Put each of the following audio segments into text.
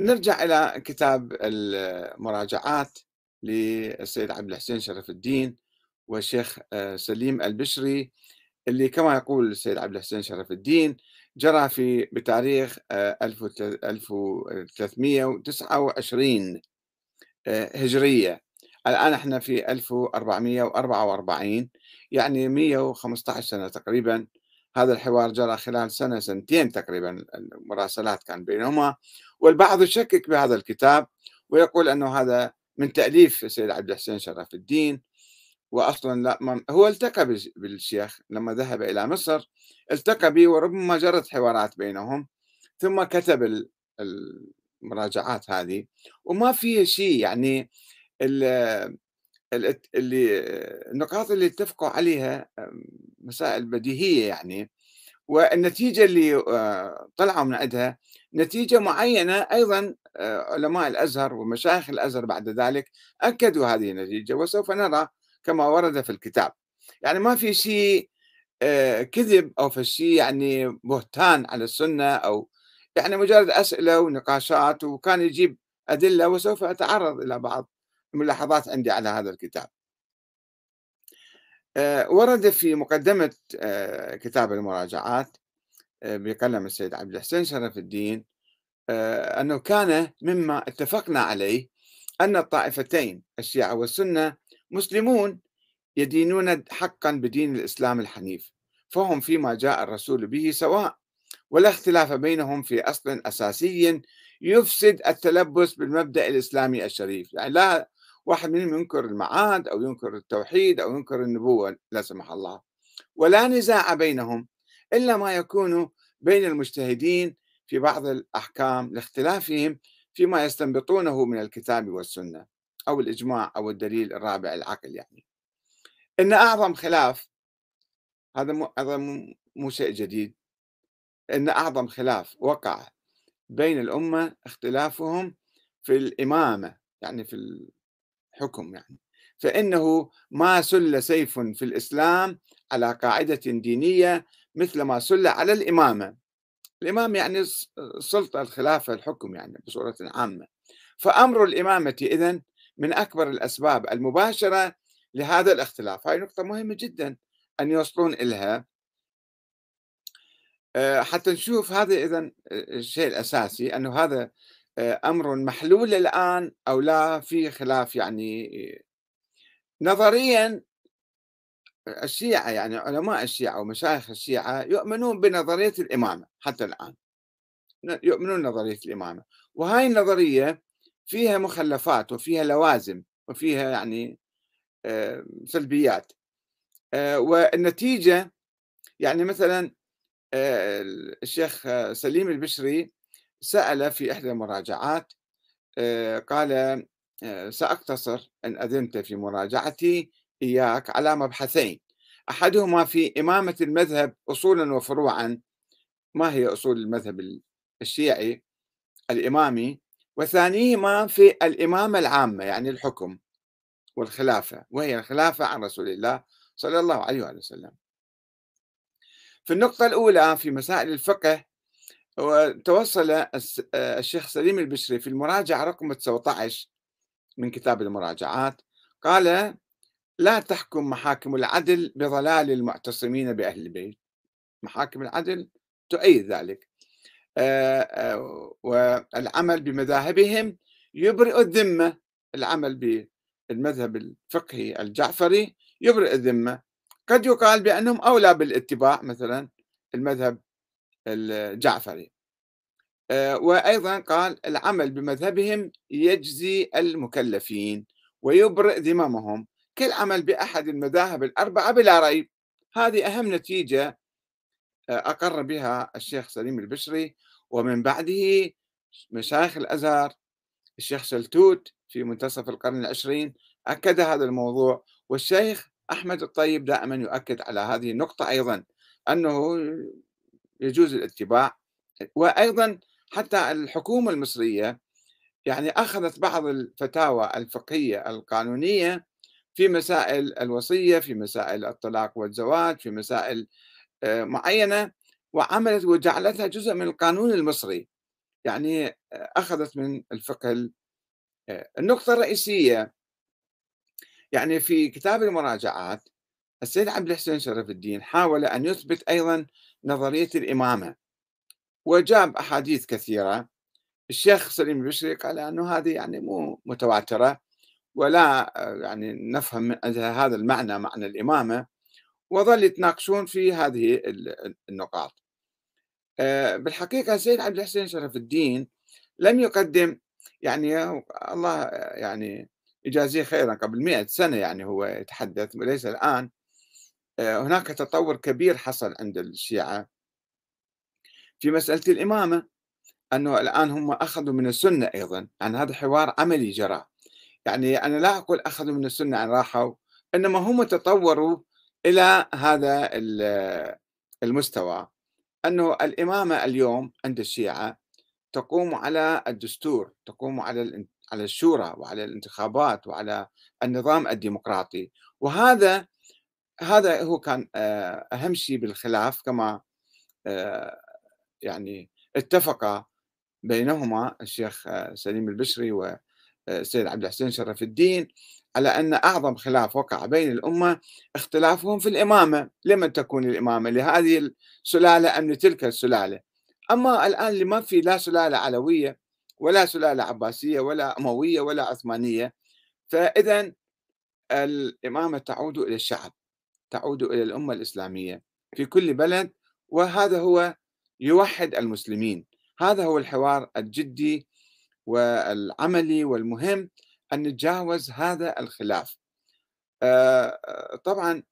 نرجع إلى كتاب المراجعات للسيد عبد الحسين شرف الدين والشيخ آه، سليم البشري اللي كما يقول السيد عبد الحسين شرف الدين جرى في بتاريخ 1329 آه، هجرية. الآن إحنا في 1444 يعني 115 سنة تقريبا. هذا الحوار جرى خلال سنة سنتين تقريبا المراسلات كان بينهما. والبعض يشكك بهذا الكتاب ويقول أنه هذا من تأليف السيد عبد الحسين شرف الدين واصلا لا هو التقى بالشيخ لما ذهب إلى مصر التقى به وربما جرت حوارات بينهم ثم كتب المراجعات هذه وما فيها شيء يعني اللي النقاط اللي اتفقوا عليها مسائل بديهية يعني والنتيجة اللي آه، طلعوا من عندها نتيجة معينة أيضا آه، علماء الأزهر ومشايخ الأزهر بعد ذلك أكدوا هذه النتيجة وسوف نرى كما ورد في الكتاب يعني ما في شيء آه، كذب أو في شيء يعني بهتان على السنة أو يعني مجرد أسئلة ونقاشات وكان يجيب أدلة وسوف أتعرض إلى بعض الملاحظات عندي على هذا الكتاب. آه، ورد في مقدمة آه، كتاب المراجعات بقلم السيد عبد الحسين شرف الدين أنه كان مما اتفقنا عليه أن الطائفتين الشيعة والسنة مسلمون يدينون حقا بدين الإسلام الحنيف فهم فيما جاء الرسول به سواء ولا اختلاف بينهم في أصل أساسي يفسد التلبس بالمبدأ الإسلامي الشريف، يعني لا واحد منهم ينكر المعاد أو ينكر التوحيد أو ينكر النبوة لا سمح الله. ولا نزاع بينهم إلا ما يكون بين المجتهدين في بعض الأحكام لاختلافهم فيما يستنبطونه من الكتاب والسنة. أو الإجماع أو الدليل الرابع العقل يعني إن أعظم خلاف هذا مو هذا مو شيء جديد إن أعظم خلاف وقع بين الأمة اختلافهم في الإمامة يعني في الحكم يعني. فإنه ما سل سيف في الإسلام على قاعدة دينية مثل ما سل على الإمامة. الإمام يعني السلطة الخلافة الحكم يعني بصورة عامة. فأمر الإمامة إذن من أكبر الأسباب المباشرة لهذا الاختلاف. هاي نقطة مهمة جدا أن يوصلون إلها. آه، حتى نشوف هذا إذا الشيء الأساسي أنه هذا آه، أمر محلول الآن أو لا في خلاف يعني نظريا الشيعة يعني علماء الشيعة ومشايخ الشيعة يؤمنون بنظرية الإمامة حتى الآن. يؤمنون نظرية الإمامة. وهاي النظرية فيها مخلفات وفيها لوازم وفيها يعني آه، سلبيات. آه، والنتيجة يعني مثلا الشيخ سليم البشري سأل في إحدى المراجعات قال سأقتصر إن أذنت في مراجعتي إياك على مبحثين. أحدهما في إمامة المذهب أصولا وفروعا ما هي أصول المذهب الشيعي الإمامي؟ وثانيهما في الإمامة العامة يعني الحكم والخلافة وهي الخلافة عن رسول الله صلى الله عليه وسلم. في النقطة الأولى في مسائل الفقه توصل الشيخ سليم البشري في المراجعة رقم 19 من كتاب المراجعات قال لا تحكم محاكم العدل بضلال المعتصمين بأهل البيت. محاكم العدل تؤيد ذلك. والعمل بمذاهبهم يبرئ الذمة. العمل بالمذهب الفقهي الجعفري يبرئ الذمة. قد يقال بأنهم أولى بالاتباع مثلا المذهب الجعفري آه، وأيضا قال العمل بمذهبهم يجزي المكلفين ويبرئ ذممهم. كالعمل بأحد المذاهب الأربعة بلا ريب. هذه أهم نتيجة أقر بها الشيخ سليم البشري. ومن بعده مشايخ الأزهر. الشيخ سلتوت في منتصف القرن العشرين أكد هذا الموضوع. والشيخ أحمد الطيب دائما يؤكد على هذه النقطة أيضا أنه يجوز الاتباع. وأيضا حتى الحكومة المصرية يعني أخذت بعض الفتاوى الفقهية القانونية في مسائل الوصية في مسائل الطلاق والزواج في مسائل آه، معينة وعملت وجعلتها جزء من القانون المصري. يعني أخذت من الفقه النقطة الرئيسية. يعني في كتاب المراجعات السيد عبد الحسين شرف الدين حاول أن يثبت أيضا نظرية الإمامة. وجاب أحاديث كثيرة. الشيخ سليم البشري قال أنه هذه يعني مو متواترة ولا يعني نفهم من هذا المعنى معنى الإمامة. وظل يتناقشون في هذه النقاط. آه، بالحقيقة السيد عبد الحسين شرف الدين لم يقدم يعني الله يعني يجازيه خيرا قبل مئة سنة يعني هو يتحدث وليس الآن. آه، هناك تطور كبير حصل عند الشيعة. في مسألة الإمامة أنه الآن هم أخذوا من السنة أيضا يعني هذا حوار عملي جرى. يعني أنا لا أقول أخذوا من السنة أن راحوا إنما هم تطوروا إلى هذا المستوى. أنه الإمامة اليوم عند الشيعة تقوم على الدستور تقوم على على الشورى وعلى الانتخابات وعلى النظام الديمقراطي. وهذا هذا هو كان آه، أهم شيء بالخلاف كما آه، يعني اتفق بينهما الشيخ آه، سليم البشري والسيد عبد الحسين شرف الدين على أن أعظم خلاف وقع بين الأمة اختلافهم في الإمامة. لمن تكون الإمامة؟ لهذه السلالة أم لتلك السلالة؟ أما الآن لما في لا سلالة علوية ولا سلالة عباسية ولا أموية ولا عثمانية فإذا الإمامة تعود إلى الشعب. تعود إلى الأمة الإسلامية في كل بلد وهذا هو يوحد المسلمين. هذا هو الحوار الجدي والعملي والمهم أن نتجاوز هذا الخلاف. طبعا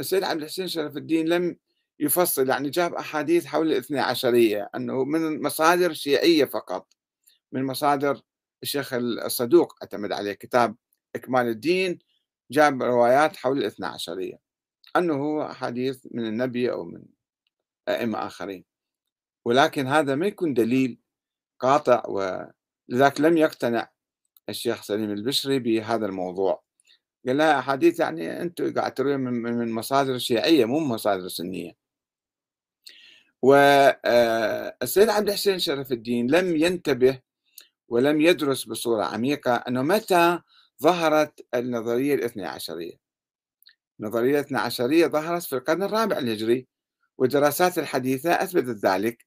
السيد عبد الحسين شرف الدين لم يفصل يعني جاب أحاديث حول الاثنى عشرية أنه من مصادر شيعية فقط من مصادر الشيخ الصدوق اعتمد عليه كتاب إكمال الدين جاب روايات حول الاثنى عشرية. أنه أحاديث من النبي أو من أئمة آخرين. ولكن هذا ما يكون دليل قاطع ولذلك لم يقتنع الشيخ سليم البشري بهذا الموضوع. قال لها أحاديث يعني أنتم قاعد تروي من مصادر شيعية مو مصادر سنية والسيد آه، عبد الحسين شرف الدين لم ينتبه ولم يدرس بصورة عميقة أنه متى ظهرت النظرية الاثنى عشرية. الاثنى عشرية ظهرت في القرن الرابع الهجري والدراسات الحديثة أثبتت ذلك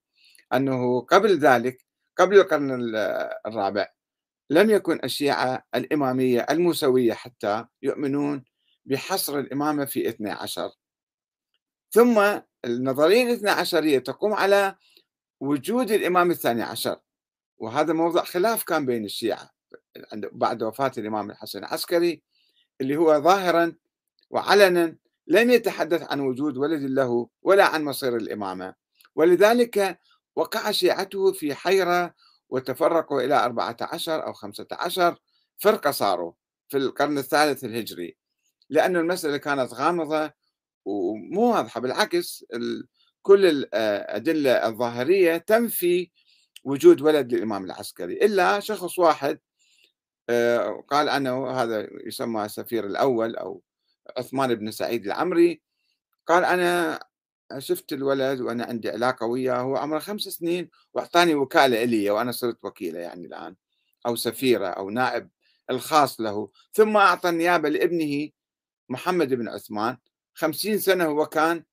أنه قبل ذلك قبل القرن الرابع لم يكن الشيعة الإمامية الموسوية حتى يؤمنون بحصر الإمامة في 12 ثم النظرية الاثنى عشرية تقوم على وجود الإمام الثاني عشر وهذا موضع خلاف كان بين الشيعة بعد وفاة الإمام الحسن العسكري اللي هو ظاهرا وعلنا لم يتحدث عن وجود ولد له ولا عن مصير الإمامة. ولذلك وقع شيعته في حيرة وتفرقوا إلى 14 أو 15 فرقة صاروا في القرن الثالث الهجري. لأن المسألة كانت غامضة ومو واضحة بالعكس كل الأدلة الظاهرية تنفي وجود ولد للإمام العسكري. إلا شخص واحد آه، قال أنه هذا يسمى السفير الأول أو عثمان بن سعيد العمري قال أنا شفت الولد وأنا عندي علاقة وياه هو عمره خمس سنين وأعطاني وكالة إلي وأنا صرت وكيلة يعني الآن أو سفيرة أو نائب الخاص له. ثم أعطى النيابة لابنه محمد بن عثمان خمسين سنة هو كان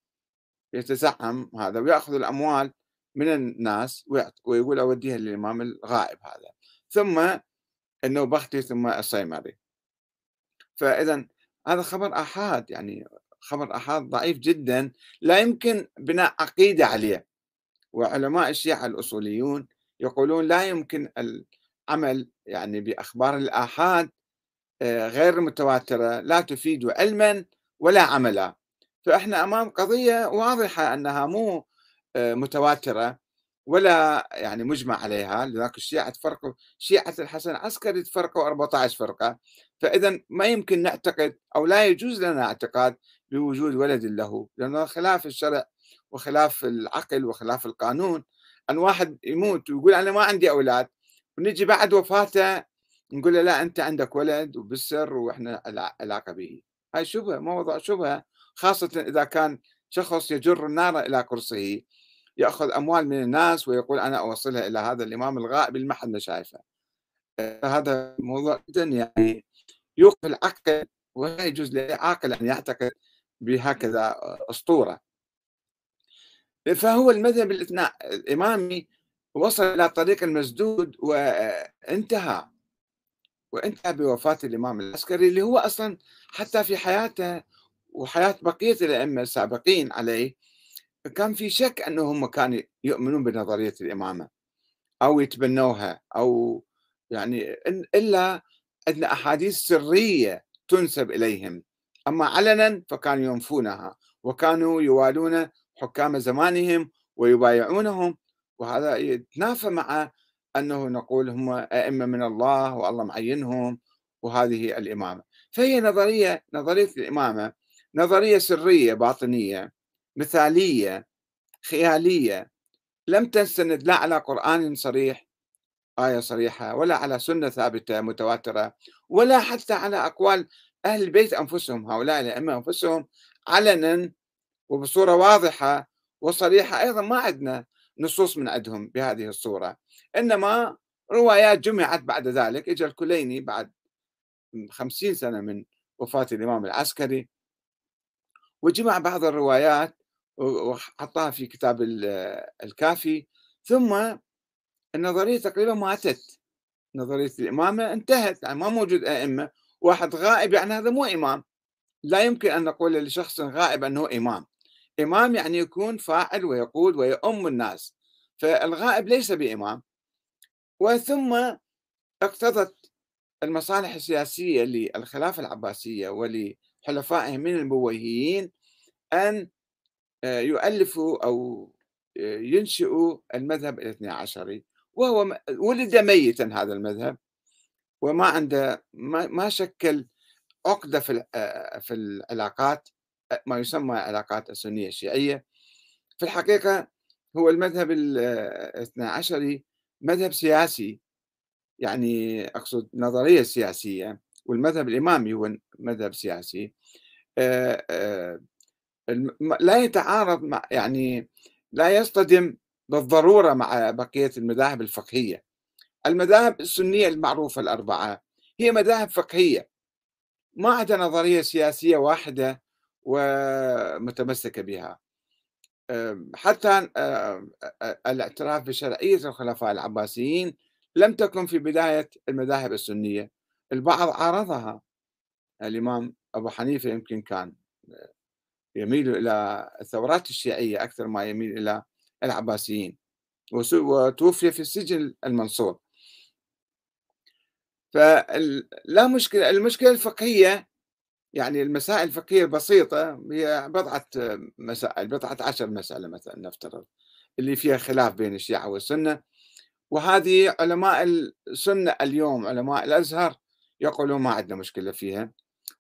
يتزعم هذا ويأخذ الأموال من الناس ويقول أوديها للإمام الغائب هذا. ثم النوبختي ثم الصيمري. فإذا هذا خبر آحاد يعني خبر آحاد ضعيف جدا لا يمكن بناء عقيدة عليه. وعلماء الشيعة الأصوليون يقولون لا يمكن العمل يعني بأخبار الآحاد آه، غير متواترة لا تفيد علما ولا عملا. فإحنا أمام قضية واضحة أنها مو آه، متواترة. ولا يعني مجمع عليها لذلك الشيعة تفرقوا شيعة الحسن العسكري تفرقوا 14 فرقة. فإذا ما يمكن نعتقد أو لا يجوز لنا اعتقاد بوجود ولد له لأنه خلاف الشرع وخلاف العقل وخلاف القانون أن واحد يموت ويقول أنا ما عندي أولاد ونجي بعد وفاته نقول له لا أنت عندك ولد وبالسر وإحنا علاقة به. هاي شبهة موضوع شبهة خاصة إذا كان شخص يجر النار إلى قرصه يأخذ أموال من الناس ويقول أنا أوصلها إلى هذا الإمام الغائب اللي ما حد شايفه. هذا موضوع جدا يعني يوقف العقل ولا يجوز لأي عاقل أن يعتقد بهكذا أسطورة. فهو المذهب الإمامي وصل إلى طريق المسدود وانتهى وانتهى بوفاة الإمام العسكري اللي هو أصلا حتى في حياته وحياة بقية الأئمة السابقين عليه كان في شك أنهم كانوا يؤمنون بنظرية الإمامة أو يتبنوها أو يعني إلا أن أحاديث سرية تنسب إليهم. أما علنا فكانوا ينفونها وكانوا يوالون حكام زمانهم ويبايعونهم وهذا يتنافى مع أنه نقول هم أئمة من الله والله معينهم وهذه الإمامة. فهي نظرية نظرية الإمامة نظرية سرية باطنية مثالية خيالية. لم تستند لا على قرآن صريح آية صريحة ولا على سنة ثابتة متواترة ولا حتى على أقوال أهل البيت أنفسهم. هؤلاء الأئمة أنفسهم علنا وبصورة واضحة وصريحة أيضا ما عندنا نصوص من عندهم بهذه الصورة. إنما روايات جمعت بعد ذلك. إجا الكليني بعد خمسين سنة من وفاة الإمام العسكري وجمع بعض الروايات وحطها في كتاب الكافي. ثم النظرية تقريبا ماتت نظرية الإمامة انتهت يعني ما موجود أئمة واحد غائب يعني هذا مو إمام. لا يمكن أن نقول لشخص غائب أنه إمام. إمام يعني يكون فاعل ويقول ويؤم الناس. فالغائب ليس بإمام. وثم اقتضت المصالح السياسية للخلافة العباسية ولحلفائهم من البويهيين أن آه، يؤلفوا أو آه، ينشئوا المذهب الاثني عشري وهو ولد ميتا هذا المذهب وما عنده ما شكل عقدة في آه، في العلاقات ما يسمى علاقات السنية الشيعية. في الحقيقة هو المذهب الاثنى عشري مذهب سياسي يعني أقصد نظرية سياسية والمذهب الإمامي هو مذهب سياسي. لا يتعارض مع يعني لا يصطدم بالضرورة مع بقية المذاهب الفقهية. المذاهب السنية المعروفة الأربعة هي مذاهب فقهية ما عندها نظرية سياسية واحدة ومتمسكة بها. حتى الاعتراف بشرعية الخلفاء العباسيين لم تكن في بداية المذاهب السنية. البعض عارضها. الإمام أبو حنيفة يمكن كان. يميل إلى الثورات الشيعية أكثر ما يميل إلى العباسيين. وتوفي في السجن المنصور. فلا مشكلة المشكلة الفقهية يعني المسائل الفقهية البسيطة هي بضعة مسائل بضعة عشر مسألة مثلا نفترض اللي فيها خلاف بين الشيعة والسنة. وهذه علماء السنة اليوم علماء الأزهر يقولون ما عندنا مشكلة فيها.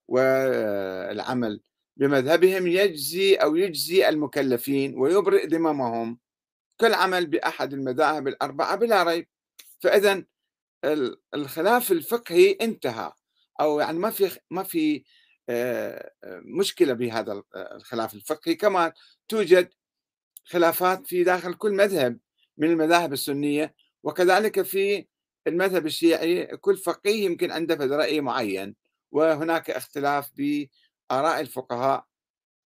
والعمل بمذهبهم يجزي أو يجزي المكلفين ويبرئ ذممهم كالعمل بأحد المذاهب الأربعة بلا ريب. فإذا الخلاف الفقهي انتهى أو يعني ما في ما في آه، مشكلة بهذا الخلاف الفقهي. كما توجد خلافات في داخل كل مذهب من المذاهب السنية وكذلك في المذهب الشيعي كل فقيه يمكن عنده رأي معين وهناك اختلاف بآراء الفقهاء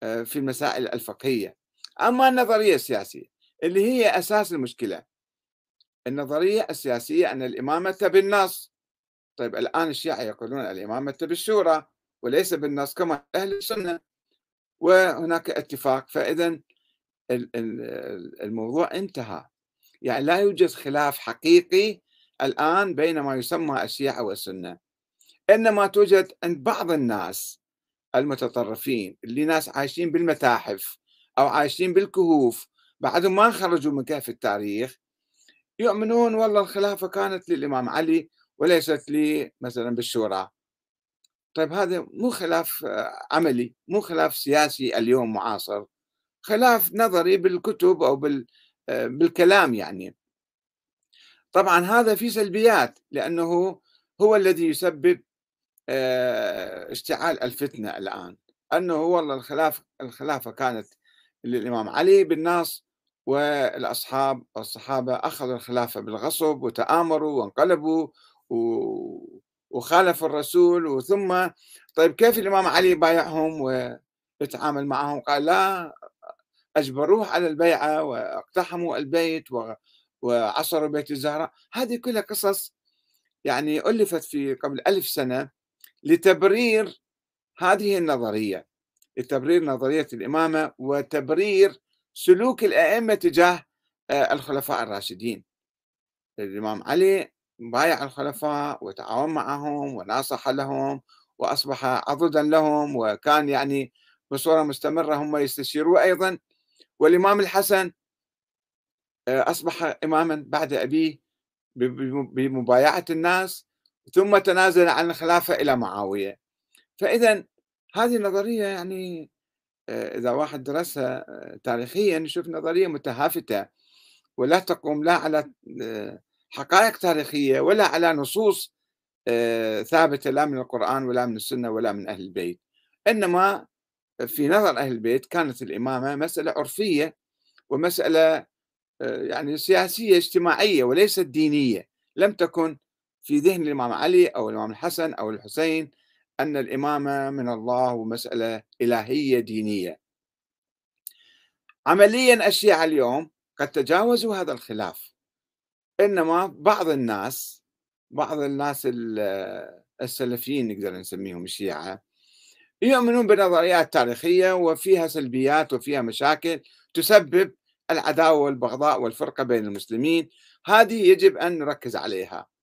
آه، في المسائل الفقهية. أما النظرية السياسية اللي هي أساس المشكلة. النظرية السياسية أن الإمامة بالنص. طيب الآن الشيعة يقولون الإمامة بالشورى وليس بالنص كما أهل السنة. وهناك اتفاق فإذا الموضوع انتهى. يعني لا يوجد خلاف حقيقي الآن بين ما يسمى الشيعة والسنة. إنما توجد عند بعض الناس المتطرفين اللي ناس عايشين بالمتاحف أو عايشين بالكهوف بعدهم ما خرجوا من كهف التاريخ يؤمنون والله الخلافة كانت للإمام علي وليست لي مثلا بالشورى. طيب هذا مو خلاف عملي مو خلاف سياسي اليوم معاصر خلاف نظري بالكتب أو بالكلام يعني. طبعا هذا في سلبيات لأنه هو الذي يسبب آه، اشتعال الفتنة الآن. أنه والله الخلاف الخلافة كانت للإمام علي بالنص والأصحاب والصحابة أخذوا الخلافة بالغصب وتآمروا وانقلبوا وخالفوا الرسول وثم طيب كيف الإمام علي بايعهم ويتعامل معهم؟ قال لا أجبروه على البيعة واقتحموا البيت وعصروا بيت الزهراء. هذه كلها قصص يعني ألفت في قبل ألف سنة لتبرير هذه النظرية لتبرير نظرية الإمامة وتبرير سلوك الأئمة تجاه آه، الخلفاء الراشدين. الإمام علي بايع الخلفاء وتعاون معهم وناصح لهم وأصبح عضدا لهم وكان يعني بصورة مستمرة هم يستشيروا أيضا. والإمام الحسن آه، أصبح إماما بعد أبيه بمبايعة الناس ثم تنازل عن الخلافة إلى معاوية. فإذا هذه النظرية يعني آه، إذا واحد درسها آه، تاريخيا يشوف نظرية متهافتة ولا تقوم لا على حقائق تاريخية ولا على نصوص ثابتة لا من القرآن ولا من السنة ولا من أهل البيت. إنما في نظر أهل البيت كانت الإمامة مسألة عرفية ومسألة آه، يعني سياسية اجتماعية وليست دينية. لم تكن في ذهن الإمام علي أو الإمام الحسن أو الحسين أن الإمامة من الله ومسألة إلهية دينية. عمليا الشيعة اليوم قد تجاوزوا هذا الخلاف إنما بعض الناس بعض الناس السلفيين نقدر نسميهم الشيعة يؤمنون بنظريات تاريخية وفيها سلبيات وفيها مشاكل تسبب العداوة والبغضاء والفرقة بين المسلمين. هذه يجب أن نركز عليها.